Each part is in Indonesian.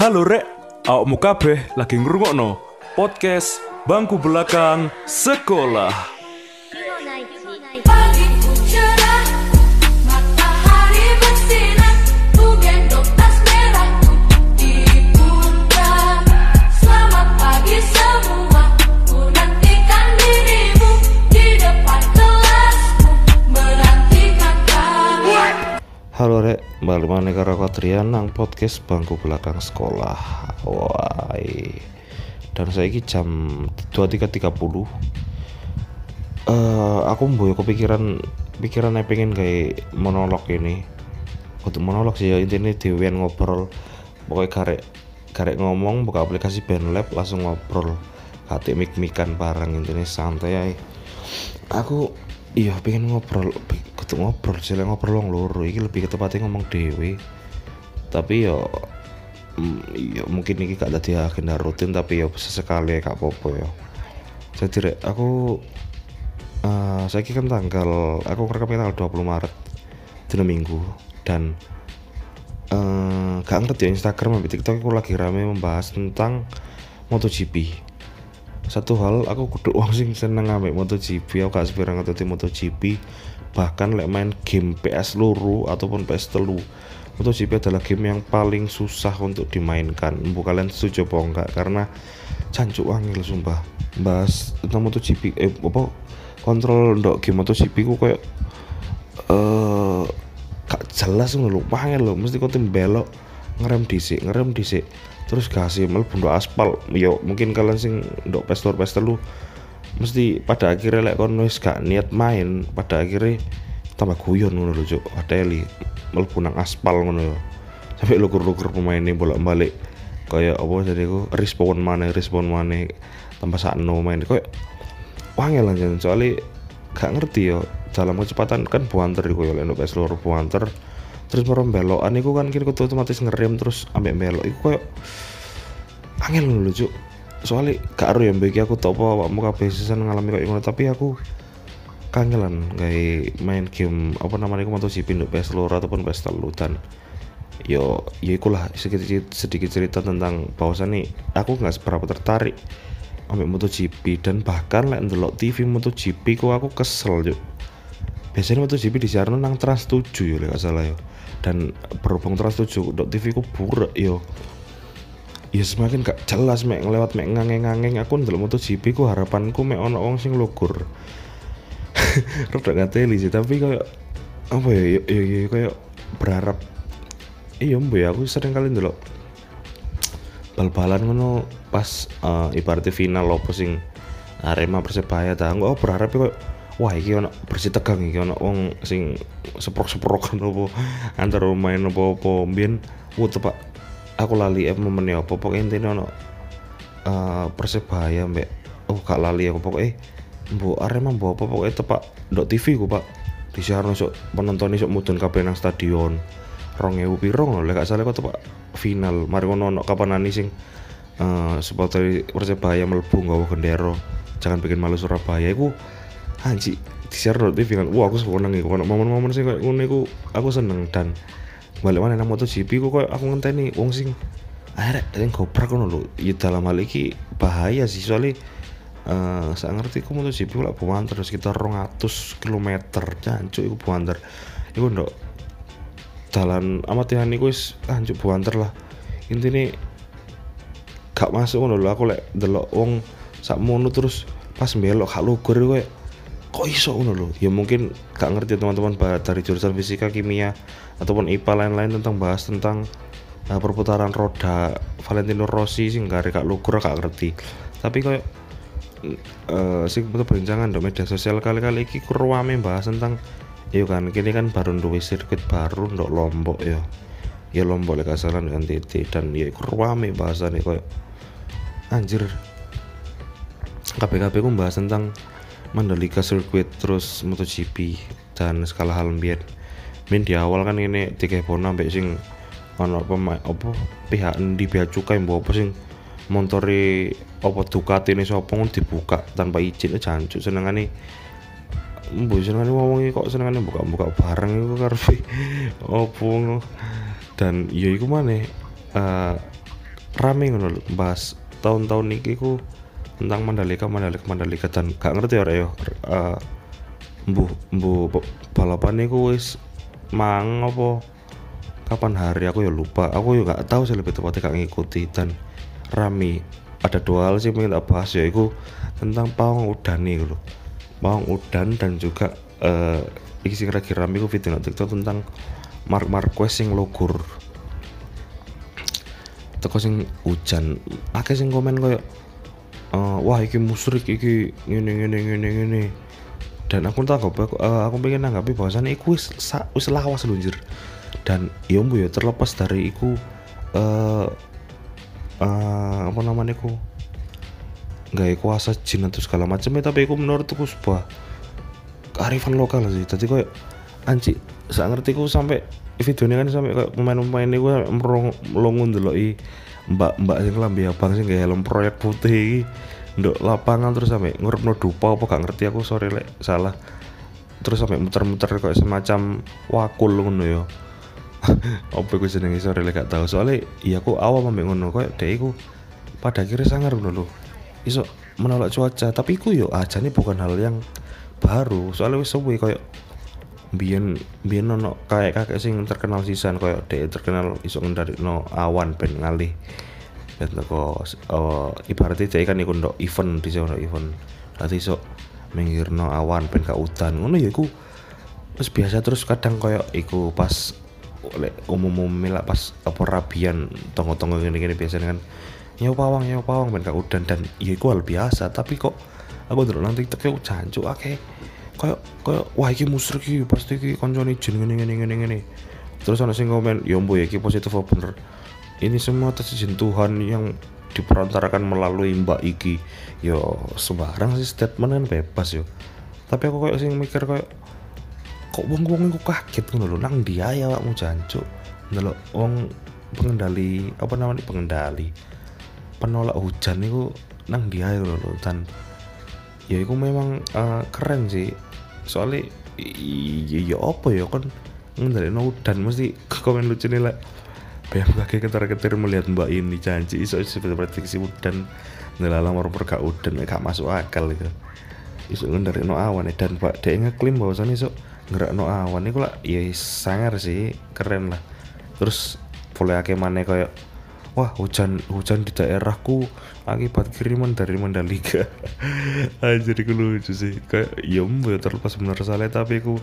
Halo rek, awakmu kabeh lagi ngrungokno podcast Bangku Belakang Sekolah. Mana karo Katrian nang podcast bangku belakang sekolah. Wai. Dan saya jam 23.30 eh aku mboyo kepikiran pikiran pengen kayak monolog ini untuk monolog sih ya intinya dewean ngobrol pokoknya karek karek ngomong buka aplikasi Bandlab langsung ngobrol kate mik mikan bareng intinya santai ae. aku iya pengen ngobrol kudu ngobrol sih ngobrol wong loro iki lebih ke tepatnya ngomong dewe tapi yo mm, iya mungkin ini gak tadi agenda rutin tapi yo sesekali gak apa-apa yo. Jadi aku eh saya kan tanggal aku ngerekamnya tanggal 20 Maret dina minggu. Dan eh gak ngerti ya Instagram sampai TikTok aku lagi rame membahas tentang MotoGP satu hal aku kudu wong sing seneng ambek MotoGP. Aku gak sepira ngerti MotoGP. Bahkan lek main game PS luru ataupun PS telu MotoGP adalah game yang paling susah untuk dimainkan. Bu kalian setuju apa enggak? Karena cancuk wangil sumpah. Bahas tentang MotoGP eh apa kontrol ndok game MotoGP ku kayak eh gak jelas ngono lho. Lho mesti kau belok ngerem dhisik ngerem dhisik terus kasih mlebu ndok aspal. Yo mungkin kalian sing ndok pestor pestor lu mesti pada akhirnya lek kon wis gak niat main pada akhirnya tambah guyon ngono lho cuk. Ateli mlebu nang aspal ngono yo. Sampai lukur-lukur pemainnya bolak-balik. Kayak apa jadi aku respon mana respon mana tambah sakno main. Kayak wangel aja soalnya gak ngerti yo dalam kecepatan kan buanter iku yo lek PS loro buanter terus merem belokan iku kan kira kudu otomatis ngerem terus ambek belok iku kayak angel lho cuk. Soalnya gak aru ya bagi aku tau apa awakmu kabeh season ngalami kayak ngono. Tapi aku kangelan kayak main game apa namanya aku MotoGP untuk PS loro ataupun PS telu. Dan yo ya ikulah sedikit sedikit cerita tentang bahwasan nih aku nggak seberapa tertarik ambil MotoGP dan bahkan lek ndelok TV MotoGP kok aku kesel cuk biasanya MotoGP disiarno nang Trans 7 yo lek salah yo. Dan berhubung Trans 7 dok TV ku buruk yo. Ya semakin gak jelas mek ngelewat mek ngangeng-ngangeng. Aku ndelok MotoGP ku harapanku mek ono wong sing lugur. Rada ngateli sih tapi kayak apa ya ya, ya, ya kayak berharap. Iya mbak ya aku sering kali ndelok bal-balan ngono pas eh, ibaratnya final apa sing Arema Persebaya ta. Oh berharap kok wah iki ono bersih tegang iki ono wong sing seprok-seprok apa antar main apa-apa mbiyen. Wo tepak aku lali eh momennya apa? Pokoknya intinya ono eh, Persebaya mbak. Oh gak lali aku pokoknya mbok Arema mbok apa pokoknya tepak ndok TV ku pak. Di siaran sok penonton sok mudun kabeh nang stadion. Rong ewu piro ngono lek gak salah kok tepak final. Mari ngono ono kapan sing eh supporter Persebaya mlebu nggawa gendera. Jangan bikin malu Surabaya. Iku anji di share TV kan wah aku seneng iku. Ono momen-momen sing kayak ngono iku aku seneng dan balik mana nang MotoGP ku koyo aku ngenteni wong sing akhirnya yang goprak ngono lho. Ya dalam hal iki bahaya sih soalnya eh saya ngerti ku MotoGP lah buanter sekitar 200 km jancuk iku buanter. Iku ndok dalan amatihan iku wis anjuk buanter lah. Intinya gak masuk ngono aku lek delok wong sak mono terus pas belok gak lugur kayak kok iso ngono lho ya mungkin gak ngerti teman-teman dari jurusan fisika kimia ataupun IPA lain-lain tentang bahas tentang uh, perputaran roda Valentino Rossi sing gak gak lugur gak ngerti tapi kayak eh sing perbincangan di media sosial kali-kali iki kurwame bahas tentang Iya kan, kini kan baru duwe sirkuit baru ndok Lombok ya. Ya Lombok gak salah ndok NTT dan ya iku rame bahasane koyo anjir. KPKP ku bahas tentang Mandalika Circuit terus MotoGP dan skala hal mbiyen. Min di awal kan ini pono ambek sing ono pemain apa pihak di bea cukai mbok apa sing montore apa Ducati ini sapa dibuka tanpa izin jancuk senengane Mbok senengane ngomong kok senengane buka-buka bareng iku karepe opo. Dan ya iku maneh eh rame ngono bahas tahun-tahun iki ku tentang Mandalika Mandalika Mandalika dan gak ngerti ora yo eh mbuh pe- balapan iku wis mang apa? Kapan hari? Aku ya lupa. Aku juga gak tahu sih lebih tepatnya gak ngikuti. Dan rame. Ada dua hal sih pengen tak bahas yaitu tentang pawang udan nih loh pawang udan dan juga eh iki sing lagi rame ku video nang TikTok tentang Mark Marquez sing logur teko sing hujan. Akeh sing komen koyo eh, wah iki musrik iki ngene ngene ngene ngene. Dan aku tanggap aku, eh, aku pengen nanggapi bahwasannya iku wis wis lawas lunjir dan ya mbu ya terlepas dari iku eh eh, apa namanya iku nggak kuasa jin atau segala macam ya tapi iku menurutku sebuah kearifan lokal sih. Tadi kok anci saya ngerti ku sampai videonya kan sampai kayak pemain-pemain ini gue melongun dulu i mbak mbak sing lambi abang sing kayak helm proyek putih nduk lapangan terus sampai ngurep no dupa apa gak ngerti aku sorry lek salah. Terus sampai muter-muter kayak semacam wakul ngono ya. Apa gue jenenge? Sorry lek gak tahu soalnya iya aku awam ambek ngono. Kayak dek iku pada akhirnya sangar ngono lho. Iso menolak cuaca. Tapi iku yo nih bukan hal yang baru. Soalnya wis suwe kayak biyen biyen ono kayak kakek sing terkenal sisan kayak dek terkenal iso ngendharikno awan ben ngalih. Dan teko uh, ibaratnya dia kan iku ndok event di sana event. Nanti iso minggirno awan ben gak udan. Ngono ya iku. Wis biasa terus kadang koyo iku pas lek umum-umum lah pas apa rabian tonggo-tonggo gini-gini biasanya kan nyawa pawang nyawa pawang ben gak udan. Dan ya iku hal biasa tapi kok aku nang TikTok yo jancuk akeh koyo koyo wah iki musrik iki pasti iki koncone jin ngene ngene ngene ngene. Terus ana sing komen ya mbo ya iki positif apa bener? Ini semua atas Tuhan yang diperantarakan melalui mbak iki. Yo sembarang sih statement kan bebas yo. Tapi aku kayak sing mikir kayak kok wong wong iku kaget ngono lho? Nang dia ya awakmu jancuk? Ndelok wong pengendali apa namanya pengendali penolak hujan itu nang dia ya lho dan. Ya itu memang eh, keren sih soalnya iya ya apa ya kan? Ngendali hujan mesti komen lucu nih lah Bayang kaki ketar-ketir melihat mbak ini janji. Iso seperti prediksi udan. Ngelalang orang gak udan gak masuk akal itu iso ngendari no awan ya dan pak dia ngeklaim bahwasannya iso ngerak no awan. Itu lah ya sangar sih keren lah. Terus boleh ake mana kayak wah hujan hujan di daerahku akibat kiriman dari Mandalika. Anjir iku lucu sih. Kayak ya mbak terlepas bener salah tapi aku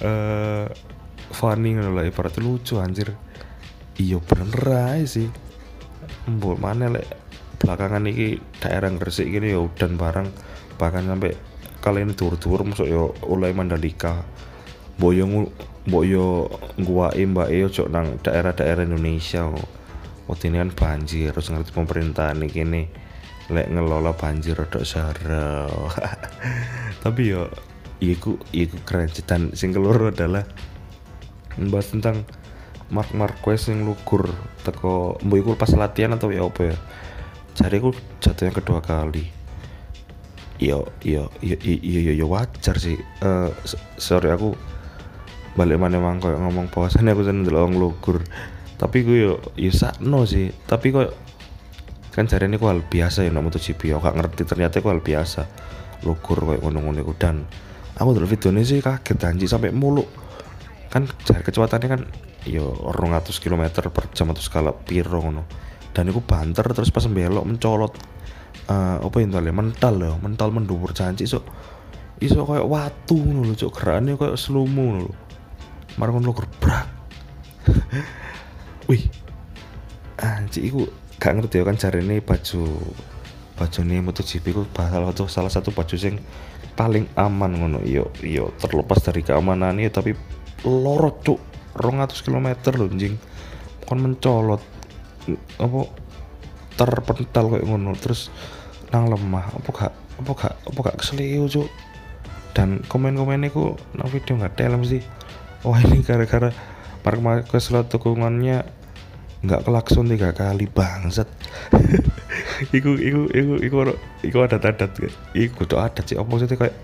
eh funny lah ibaratnya lucu anjir. Iya bener aja sih. Mbok mana lek belakangan ini daerah Gresik gini ya udan barang. Bahkan sampai kali ini tur-tur masuk yo oleh Mandalika. Mbok yo ngu- mbok yo cok nang daerah-daerah Indonesia waktu ini kan banjir terus ngerti pemerintahan ini gini lek ngelola banjir rodok sarau tapi yo iku iku keren dan sing keloro adalah membahas tentang Mark Marquez yang lugur teko mbok iku pas latihan atau ya apa ya? Jadi aku jatuh yang kedua kali. Yo yo yo yo yo, yo wajar sih. S- sorry aku balik mana emang kayak ngomong bahwasannya aku seneng wong lugur tapi gue yo yo sakno sih. Tapi kok kan cari ini hal biasa ya nak MotoGP. Aku gak ngerti ternyata itu hal biasa. Lugur kayak ngono-ngono iku. dan aku dulu ini sih kaget anjir sampai mulu kan jari kecepatannya kan yo 200 km per jam atau skala piro ngono. Dan itu banter terus pas belok mencolot eh apa yang tadi? Mental loh mental mendubur janji so iso kayak watu ngono lho cok gerakannya kayak selumu ngono lho. Marang ngono gerbrak wih. Anjir iku gak ngerti ya kan cari ini baju baju ini MotoGP ku salah satu salah satu baju sing paling aman ngono. Yo yo terlepas dari keamanan ya tapi lorot cuk. 200 km lho anjing. Kon mencolot apa terpental kayak ngono. Terus nang lemah apa gak apa gak apa gak keselio cuk. Dan komen-komen ku nang video nggak dalam sih wah ini gara-gara Mark Marquez slot dukungannya nggak kelakson tiga kali bangsat. Iku iku iku iku iku adat adat iku kudu adat sih. Maksudnya kayak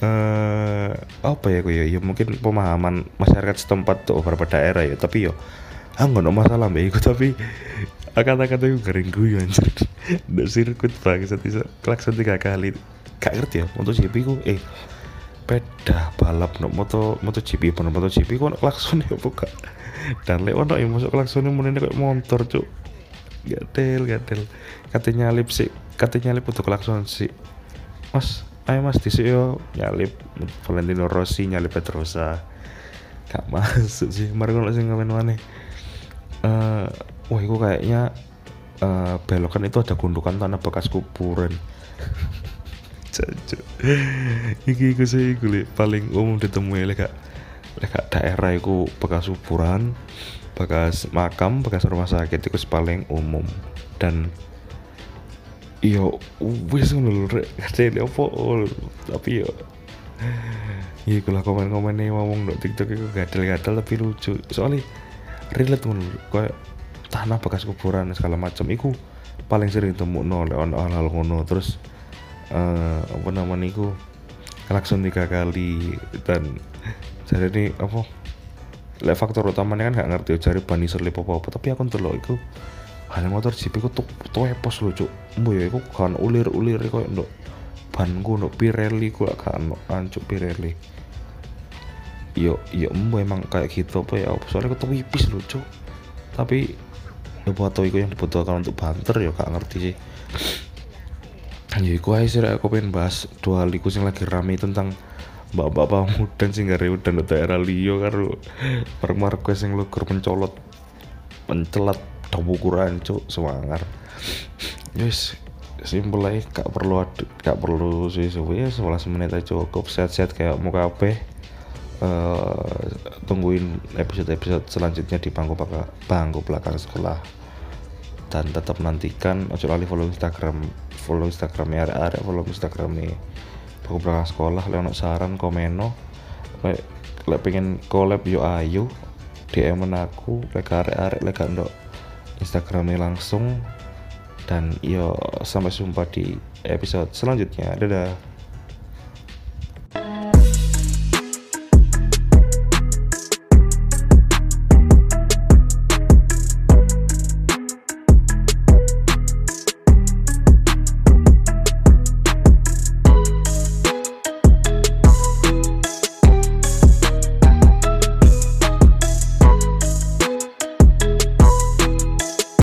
eh apa ya ya? Ya mungkin pemahaman masyarakat setempat tuh beberapa daerah ya. Tapi yo ah nggak ada masalah mbak. Iku tapi akan-akan tuh garing gue anjir. Ndak sirkuit banget iso klakson tiga kali. Gak ngerti ya untuk GP ku eh peda balap no moto moto GP pun moto GP ku ono klakson ya buka dan lek ono yang masuk klakson ini kayak motor cuk. Gatel gatel. Katanya nyalip sih katanya nyalip untuk klakson sih mas ayo mas di yo. Nyalip Valentino Rossi nyalip Petrosa gak masuk sih. Mari kalau sih ngamen mana? Eh wah itu kayaknya eh belokan itu ada gundukan tanah bekas kuburan. Jancuk. iki iku sih paling umum ditemui lek gak gak daerah iku bekas kuburan bekas makam bekas rumah sakit itu paling umum. Dan yo wis ngono rek. Oh, tapi yo Iya, kalau komen-komen nih ngomong di TikTok itu gatel-gatel tapi lucu. Soalnya relate ngono kayak tanah bekas kuburan segala macam. Iku paling sering temu no lek ono hal-hal ngono. Terus eh apa namanya iku klakson tiga kali dan jadi apa lek faktor utamanya kan gak ngerti cari ban iso lip apa apa tapi aku ndelok iku hanya motor jeep iku tuh tuh epos lho cuk. Mbo ya iku kan ulir-ulir koyo nduk banku nduk Pirelli ku gak kan ancuk Pirelli. Yo yo embo emang kayak gitu apa ya soalnya aku tuh wipis lho cuk. Tapi ya foto iku yang dibutuhkan untuk banter ya gak ngerti sih. Ya iku aja sih aku pengen bahas dua hal sing lagi rame tentang mbak-mbak pamudan sing gak dan daerah liyo karo mark Marquez sing lugur mencolot. Mencelat dawu ukuran cuk. Semangar yes simpel aja gak perlu gak perlu suwi-suwi ya 11 menit aja cukup. Sehat-sehat kayak mau kabeh. Eh tungguin episode-episode selanjutnya di bangku belakang, bangku belakang sekolah. Dan tetap nantikan ojo lali follow Instagram follow Instagramnya ada follow Instagramnya bangku belakang sekolah ono saran komeno. Lek pengen collab yo ayo. DM aku lek arek-arek lek ndok Instagramnya langsung. Dan yo sampai jumpa di episode selanjutnya. Dadah